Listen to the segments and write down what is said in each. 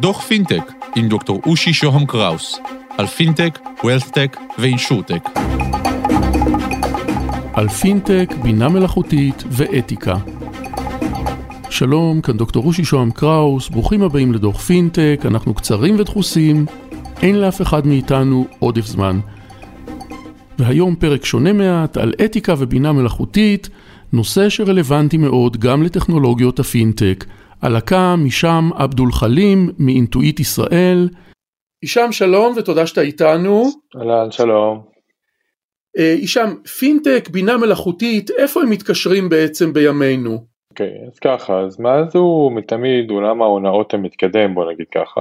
דוח פינטק עם דוקטור אושי שוהם קראוס על פינטק, WealthTech ו InsurTech. על פינטק, בינה מלאכותית ואתיקה. שלום, כאן דוקטור אושי שוהם קראוס, ברוכים הבאים לדוח פינטק, אנחנו קצרים ודחוסים, אין לאף אחד מאיתנו עודף זמן. והיום פרק שונה מעט על אתיקה ובינה מלאכותית, נושא שרלוונטי מאוד גם לטכנולוגיות הפינטק. על הקו משם עבדול חלים מאינטואיט ישראל. הישאם שלום ותודה שאתה איתנו. אהלן שלום. הישאם, פינטק, בינה מלאכותית, איפה הם מתקשרים בעצם בימינו? אוקיי, okay, אז ככה, אז מאז ומתמיד עולם ההונאות המתקדם, בוא נגיד ככה,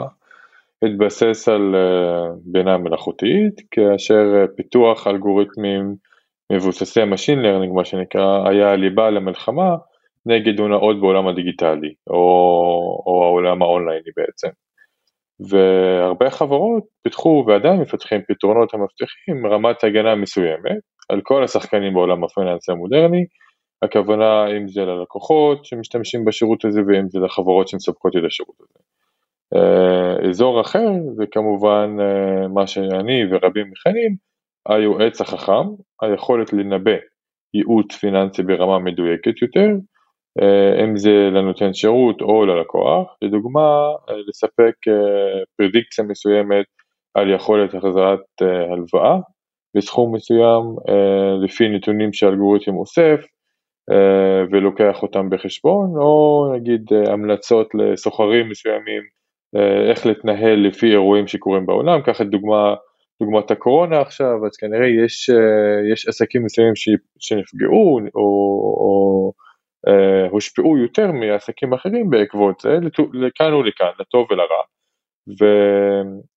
התבסס על uh, בינה מלאכותית, כאשר uh, פיתוח אלגוריתמים מבוססי Machine Learning, מה שנקרא, היה הליבה למלחמה נגד הונאות בעולם הדיגיטלי, או, או העולם האונלייני בעצם. והרבה חברות פיתחו ועדיין מפתחים פתרונות המבטיחים רמת הגנה מסוימת על כל השחקנים בעולם הפיננסי המודרני, הכוונה אם זה ללקוחות שמשתמשים בשירות הזה ואם זה לחברות שמספקות את השירות הזה. Uh, אזור אחר זה כמובן uh, מה שאני ורבים מכנים היועץ החכם, היכולת לנבא ייעוץ פיננסי ברמה מדויקת יותר, אה, אם זה לנותן שירות או ללקוח, לדוגמה לספק פרדיקציה מסוימת על יכולת החזרת הלוואה בסכום מסוים לפי נתונים שהאלגוריתם אוסף ולוקח אותם בחשבון, או נגיד המלצות לסוחרים מסוימים איך להתנהל לפי אירועים שקורים בעולם, קח את דוגמה, דוגמת הקורונה עכשיו, אז כנראה יש, יש עסקים מסוימים שנפגעו או, או אה, הושפעו יותר מעסקים אחרים בעקבות זה, לכאן ולכאן, לטוב ולרע.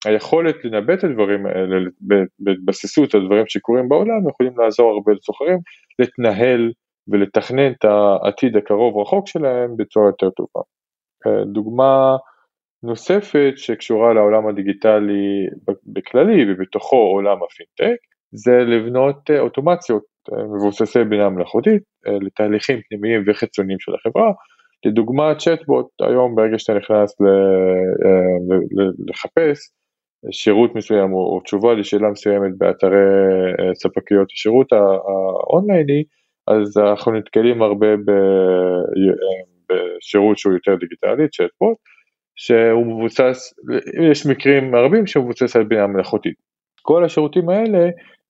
והיכולת לנבא את הדברים האלה בהתבססות על דברים שקורים בעולם יכולים לעזור הרבה לסוחרים להתנהל ולתכנן את העתיד הקרוב רחוק שלהם בצורה יותר טובה. אה, דוגמה נוספת שקשורה לעולם הדיגיטלי בכללי ובתוכו עולם הפינטק זה לבנות אה, אוטומציות מבוססי בינה מלאכותית אה, לתהליכים פנימיים וחיצוניים של החברה. לדוגמה צ'טבוט, היום ברגע שאתה נכנס אה, לחפש שירות מסוים או תשובה לשאלה מסוימת באתרי אה, ספקיות השירות האונלייני, אז אנחנו נתקלים הרבה בשירות שהוא יותר דיגיטלי, צ'טבוט, שהוא מבוסס, יש מקרים רבים שהוא מבוסס על בינה מלאכותית. כל השירותים האלה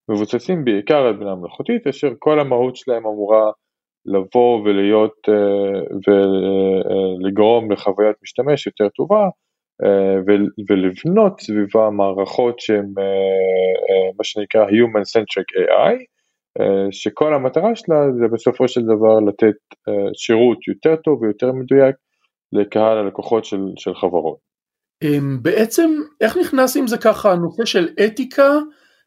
מבוססים בעיקר על בינה מלאכותית, אשר כל המהות שלהם אמורה לבוא ולהיות אה, ולגרום לחוויית משתמש יותר טובה אה, ולבנות סביבה מערכות שהן אה, מה שנקרא Human Centric AI, שכל המטרה שלה זה בסופו של דבר לתת שירות יותר טוב ויותר מדויק לקהל הלקוחות של, של חברות. בעצם איך נכנס עם זה ככה הנושא של אתיקה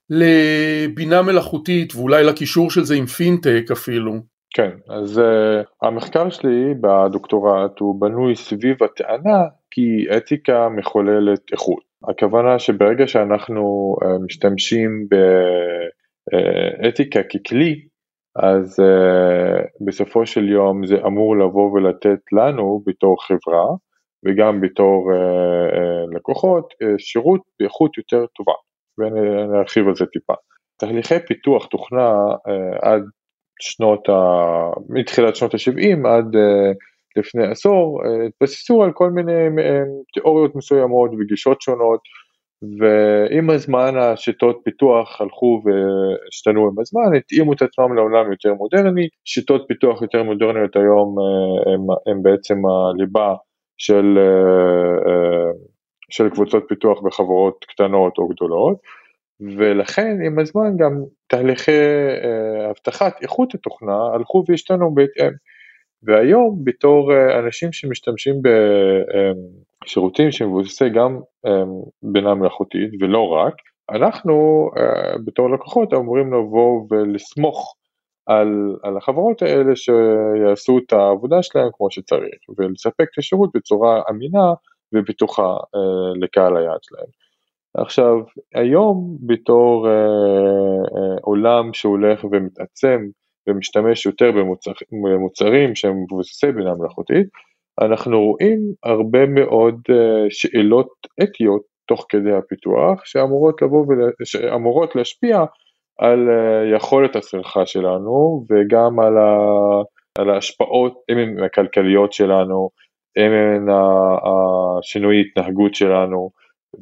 לבינה מלאכותית ואולי לקישור של זה עם פינטק אפילו. כן, אז uh, המחקר שלי בדוקטורט הוא בנוי סביב הטענה כי אתיקה מחוללת איכות. הכוונה שברגע שאנחנו uh, משתמשים באתיקה uh, ככלי, אז uh, בסופו של יום זה אמור לבוא ולתת לנו בתור חברה וגם בתור uh, uh, לקוחות uh, שירות באיכות יותר טובה. ונרחיב על זה טיפה. תהליכי פיתוח תוכנה uh, עד שנות ה... מתחילת שנות ה-70 עד uh, לפני עשור התבססו על כל מיני תיאוריות מסוימות וגישות שונות ועם הזמן השיטות פיתוח הלכו והשתנו עם הזמן, התאימו את עצמם לעולם יותר מודרני, שיטות פיתוח יותר מודרניות היום הם בעצם הליבה של של קבוצות פיתוח בחברות קטנות או גדולות, ולכן עם הזמן גם תהליכי אה, הבטחת איכות התוכנה הלכו והשתנו בהתאם. והיום בתור אה, אנשים שמשתמשים בשירותים שמבוססי גם אה, בינה מלאכותית ולא רק, אנחנו אה, בתור לקוחות אמורים לבוא ולסמוך על, על החברות האלה שיעשו את העבודה שלהם כמו שצריך ולספק את השירות בצורה אמינה ובטוחה אה, לקהל היעד שלהם. עכשיו, היום בתור אה, עולם שהולך ומתעצם ומשתמש יותר במוצר, במוצרים שהם מבוססי בינה מלאכותית, אנחנו רואים הרבה מאוד שאלות אתיות תוך כדי הפיתוח שאמורות לבוא ושאמורות להשפיע על יכולת הצריכה שלנו וגם על, ה, על ההשפעות, אם הן הכלכליות שלנו, אם הן השינוי התנהגות שלנו,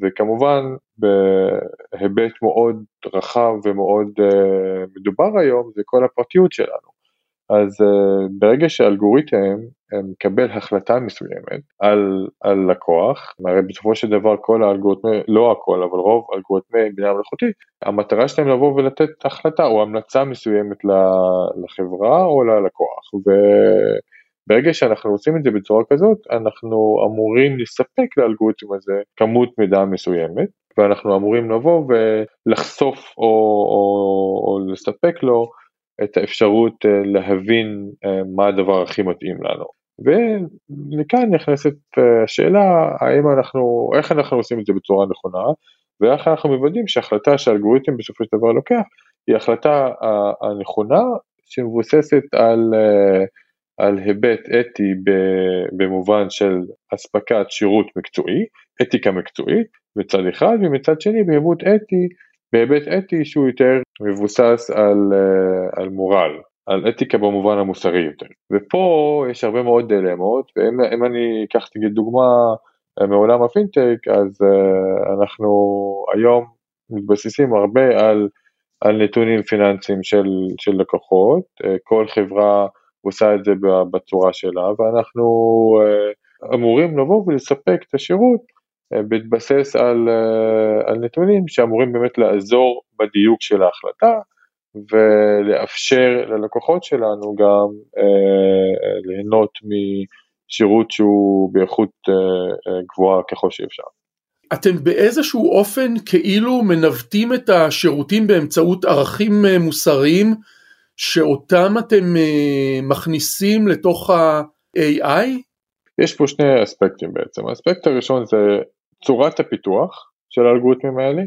וכמובן בהיבט מאוד רחב ומאוד מדובר היום זה כל הפרטיות שלנו. אז ברגע שאלגוריתם מקבל החלטה מסוימת על, על לקוח, הרי בסופו של דבר כל האלגוריתמי, לא הכל, אבל רוב אלגוריתמי בינה מלאכותית, המטרה שלהם לבוא ולתת החלטה או המלצה מסוימת לחברה או ללקוח. וברגע שאנחנו עושים את זה בצורה כזאת, אנחנו אמורים לספק לאלגוריתם הזה כמות מידע מסוימת, ואנחנו אמורים לבוא ולחשוף או, או, או לספק לו את האפשרות אה, להבין אה, מה הדבר הכי מתאים לנו. ומכאן נכנסת אה, השאלה האם אנחנו, איך אנחנו עושים את זה בצורה נכונה ואיך אנחנו מוודאים שההחלטה שהאלגוריתם בסופו של דבר לוקח היא החלטה הנכונה שמבוססת על, על היבט אתי במובן של אספקת שירות מקצועי, אתיקה מקצועית מצד אחד ומצד שני בהיבט אתי בהיבט אתי שהוא יותר מבוסס על, אה, על מורל, על אתיקה במובן המוסרי יותר. ופה יש הרבה מאוד דילמות, ואם אני אקח תגיד דוגמה אה, מעולם הפינטק, אז אה, אנחנו היום מתבססים הרבה על, על נתונים פיננסיים של, של לקוחות, כל חברה עושה את זה בצורה שלה, ואנחנו אמורים לבוא ולספק את השירות בהתבסס על, אה, על נתונים שאמורים באמת לעזור בדיוק של ההחלטה ולאפשר ללקוחות שלנו גם אה, ליהנות משירות שהוא באיכות אה, אה, גבוהה ככל שאפשר. אתם באיזשהו אופן כאילו מנווטים את השירותים באמצעות ערכים אה, מוסריים שאותם אתם אה, מכניסים לתוך ה-AI? יש פה שני אספקטים בעצם, האספקט הראשון זה צורת הפיתוח של האלגוריתמים האלה,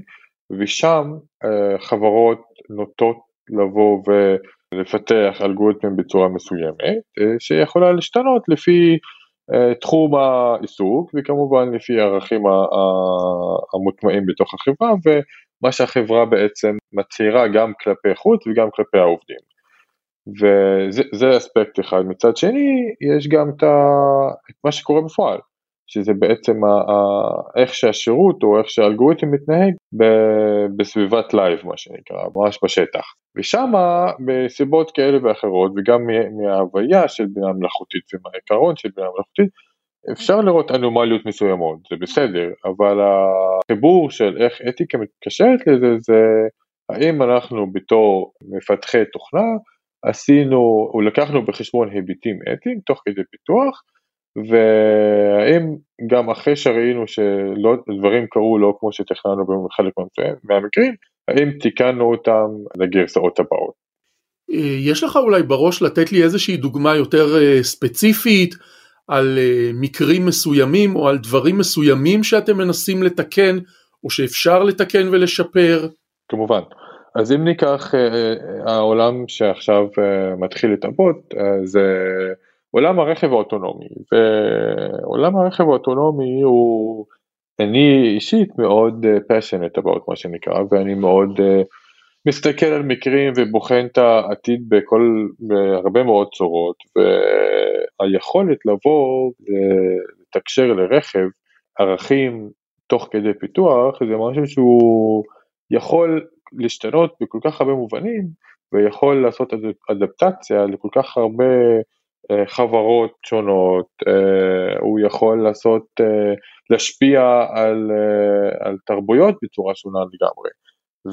ושם אה, חברות נוטות לבוא ולפתח אלגוריתמים בצורה מסוימת, אה, שיכולה להשתנות לפי אה, תחום העיסוק, וכמובן לפי הערכים המוטמעים בתוך החברה, ומה שהחברה בעצם מצהירה גם כלפי חוץ וגם כלפי העובדים. וזה אספקט אחד. מצד שני, יש גם את, מה שקורה בפועל. שזה בעצם ה, ה, איך שהשירות או איך שהאלגוריתם מתנהג ב, בסביבת live מה שנקרא, ממש בשטח. ושם מסיבות כאלה ואחרות וגם מההוויה של בינה מלאכותית ומהעיקרון של בינה מלאכותית אפשר לראות אנומליות מסוימות, זה בסדר, אבל החיבור של איך אתיקה מתקשרת לזה זה האם אנחנו בתור מפתחי תוכנה עשינו, או לקחנו בחשבון היבטים אתיים תוך כדי פיתוח והאם גם אחרי שראינו שדברים קרו לא כמו שתכננו בחלק מהמקרים, האם תיקנו אותם לגרסאות הבאות. אה, יש לך אולי בראש לתת לי איזושהי דוגמה יותר אה, ספציפית על אה, מקרים מסוימים או על דברים מסוימים שאתם מנסים לתקן או שאפשר לתקן ולשפר? כמובן. אז אם ניקח העולם שעכשיו מתחיל להתאבות, זה עולם הרכב האוטונומי, ועולם הרכב האוטונומי הוא, אני אישית מאוד פשנט uh, about מה שנקרא, ואני מאוד uh, מסתכל על מקרים ובוחן את העתיד בכל, בהרבה מאוד צורות, והיכולת לבוא לתקשר לרכב ערכים תוך כדי פיתוח זה משהו שהוא יכול להשתנות בכל כך הרבה מובנים ויכול לעשות אדפטציה לכל כך הרבה אה, חברות שונות, אה, הוא יכול לעשות, אה, להשפיע על, על תרבויות בצורה שונה לגמרי.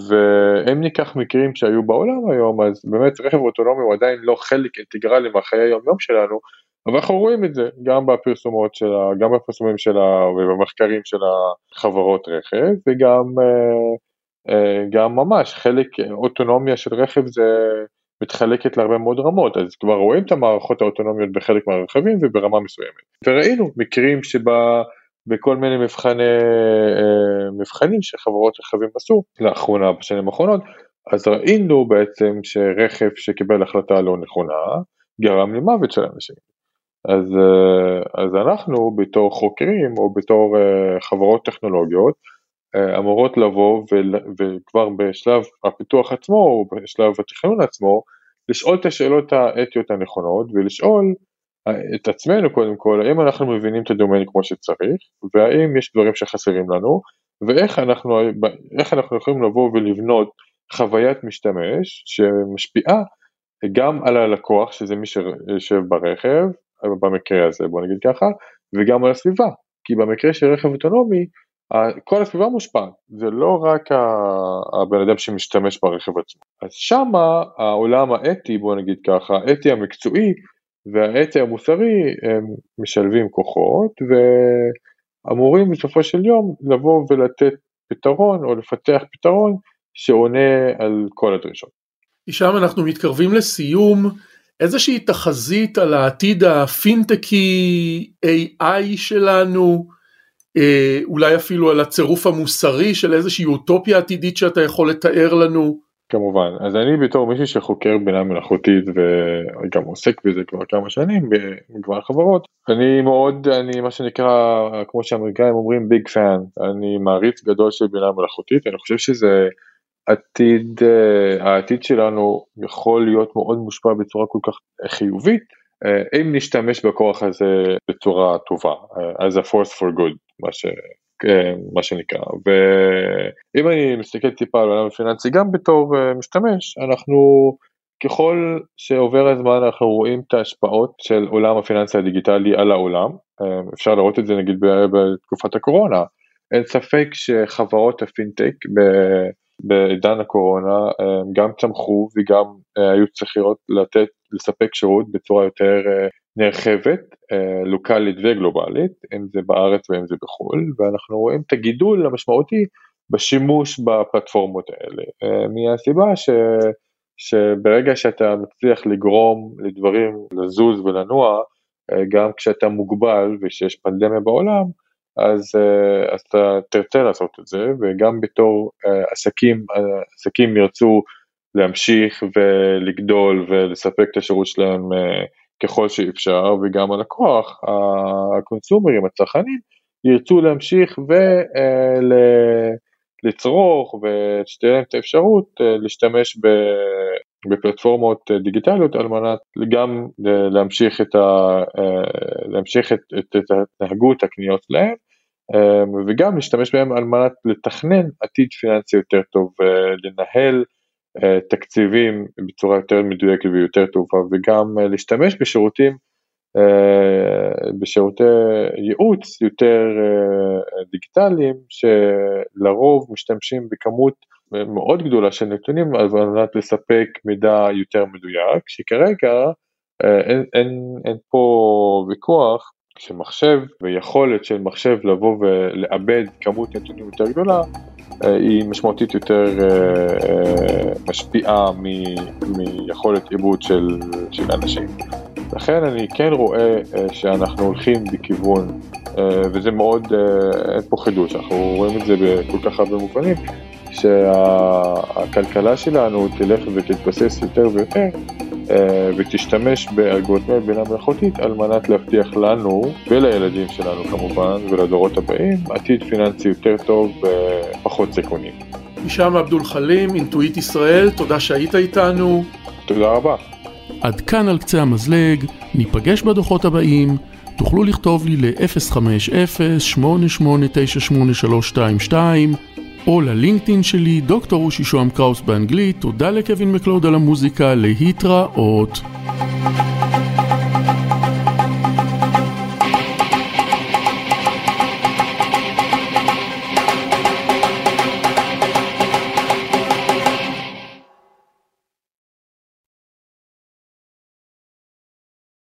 ואם ניקח מקרים שהיו בעולם היום, אז באמת רכב אוטונומי הוא עדיין לא חלק אינטגרלי מהחיי היום יום שלנו, אבל אנחנו רואים את זה גם בפרסומות שלה, גם בפרסומים שלה ובמחקרים של החברות רכב, וגם גם ממש חלק אוטונומיה של רכב זה מתחלקת להרבה מאוד רמות, אז כבר רואים את המערכות האוטונומיות בחלק מהרכבים וברמה מסוימת. וראינו מקרים שבה בכל מיני מבחני, אה, מבחנים שחברות רכבים עשו לאחרונה בשנים האחרונות, אז ראינו בעצם שרכב שקיבל החלטה לא נכונה גרם למוות של אנשים. אז, אז אנחנו בתור חוקרים או בתור חברות טכנולוגיות אמורות לבוא וכבר בשלב הפיתוח עצמו או בשלב התכנון עצמו לשאול את השאלות האתיות הנכונות ולשאול את עצמנו קודם כל, האם אנחנו מבינים את הדומיין כמו שצריך, והאם יש דברים שחסרים לנו, ואיך אנחנו, אנחנו יכולים לבוא ולבנות חוויית משתמש שמשפיעה גם על הלקוח, שזה מי שיושב ברכב, במקרה הזה בוא נגיד ככה, וגם על הסביבה, כי במקרה של רכב אוטונומי, כל הסביבה מושפעת, זה לא רק הבן אדם שמשתמש ברכב עצמו. אז שמה העולם האתי, בוא נגיד ככה, האתי המקצועי והאתי המוסרי הם משלבים כוחות ואמורים בסופו של יום לבוא ולתת פתרון או לפתח פתרון שעונה על כל הדרישות. משם אנחנו מתקרבים לסיום, איזושהי תחזית על העתיד הפינטקי AI שלנו, אולי אפילו על הצירוף המוסרי של איזושהי אוטופיה עתידית שאתה יכול לתאר לנו. כמובן, אז אני בתור מישהו שחוקר בינה מלאכותית וגם עוסק בזה כבר כמה שנים במגוון חברות, אני מאוד, אני מה שנקרא, כמו שהאמריקאים אומרים big fan, אני מעריץ גדול של בינה מלאכותית, אני חושב שזה עתיד, אה, העתיד שלנו יכול להיות מאוד מושפע בצורה כל כך חיובית, אה, אם נשתמש בכוח הזה בצורה טובה, אה, as a force for good, מה ש... כן, מה שנקרא, ואם אני מסתכל טיפה על העולם הפיננסי גם בתור אה, משתמש, אנחנו ככל שעובר הזמן אנחנו רואים את ההשפעות של עולם הפיננסי הדיגיטלי על העולם, אה, אפשר לראות את זה נגיד בתקופת הקורונה, אין ספק שחברות הפינטק בעידן הקורונה אה, גם צמחו וגם היו צריכות לתת, לספק שירות בצורה יותר נרחבת, אה, לוקאלית וגלובלית, אם זה בארץ ואם זה בחו"ל, ואנחנו רואים את הגידול המשמעותי בשימוש בפלטפורמות האלה, אה, מהסיבה ש... שברגע שאתה מצליח לגרום לדברים לזוז ולנוע, אה, גם כשאתה מוגבל ושיש פנדמיה בעולם, אז, אז אתה תרצה לעשות את זה, וגם בתור עסקים, עסקים ירצו להמשיך ולגדול ולספק את השירות שלהם ככל שאפשר, וגם הלקוח, הקונסומרים, הצרכנים, ירצו להמשיך ולצרוך ושתהיה להם את האפשרות אה, להשתמש בפלטפורמות דיגיטליות על מנת גם להמשיך את, ה, אה, להמשיך את, את, את ההתנהגות הקניות שלהם אה, וגם להשתמש בהם על מנת לתכנן עתיד פיננסי יותר טוב ולנהל אה, תקציבים בצורה יותר מדויקת ויותר טובה וגם אה, להשתמש בשירותים, אה, בשירותי ייעוץ יותר דיגיטליים שלרוב משתמשים בכמות מאוד גדולה של נתונים על מנת לספק מידע יותר מדויק, שכרגע אין, אין, אין פה ויכוח שמחשב ויכולת של מחשב לבוא ולעבד כמות נתונים יותר גדולה אה, היא משמעותית יותר אה, אה, משפיעה מיכולת עיבוד של, של אנשים. לכן אני כן רואה שאנחנו הולכים בכיוון, וזה מאוד, אין פה חידוש, אנחנו רואים את זה בכל כך הרבה מובנים, שהכלכלה שלנו תלך ותתבסס יותר ויותר אה, ותשתמש באלגוריתמי בינה מלאכותית על מנת להבטיח לנו ולילדים שלנו כמובן ולדורות הבאים עתיד פיננסי יותר טוב ופחות סיכונים. הישאם אבדול חלים, אינטואיט ישראל, תודה שהיית איתנו. תודה רבה. עד כאן על קצה המזלג, ניפגש בדוחות הבאים. תוכלו לכתוב לי ל-050-8898-322 או ללינקדאין שלי, דוקטור אושי שוהם קראוס באנגלית, תודה לקווין מקלוד על המוזיקה, להתראות.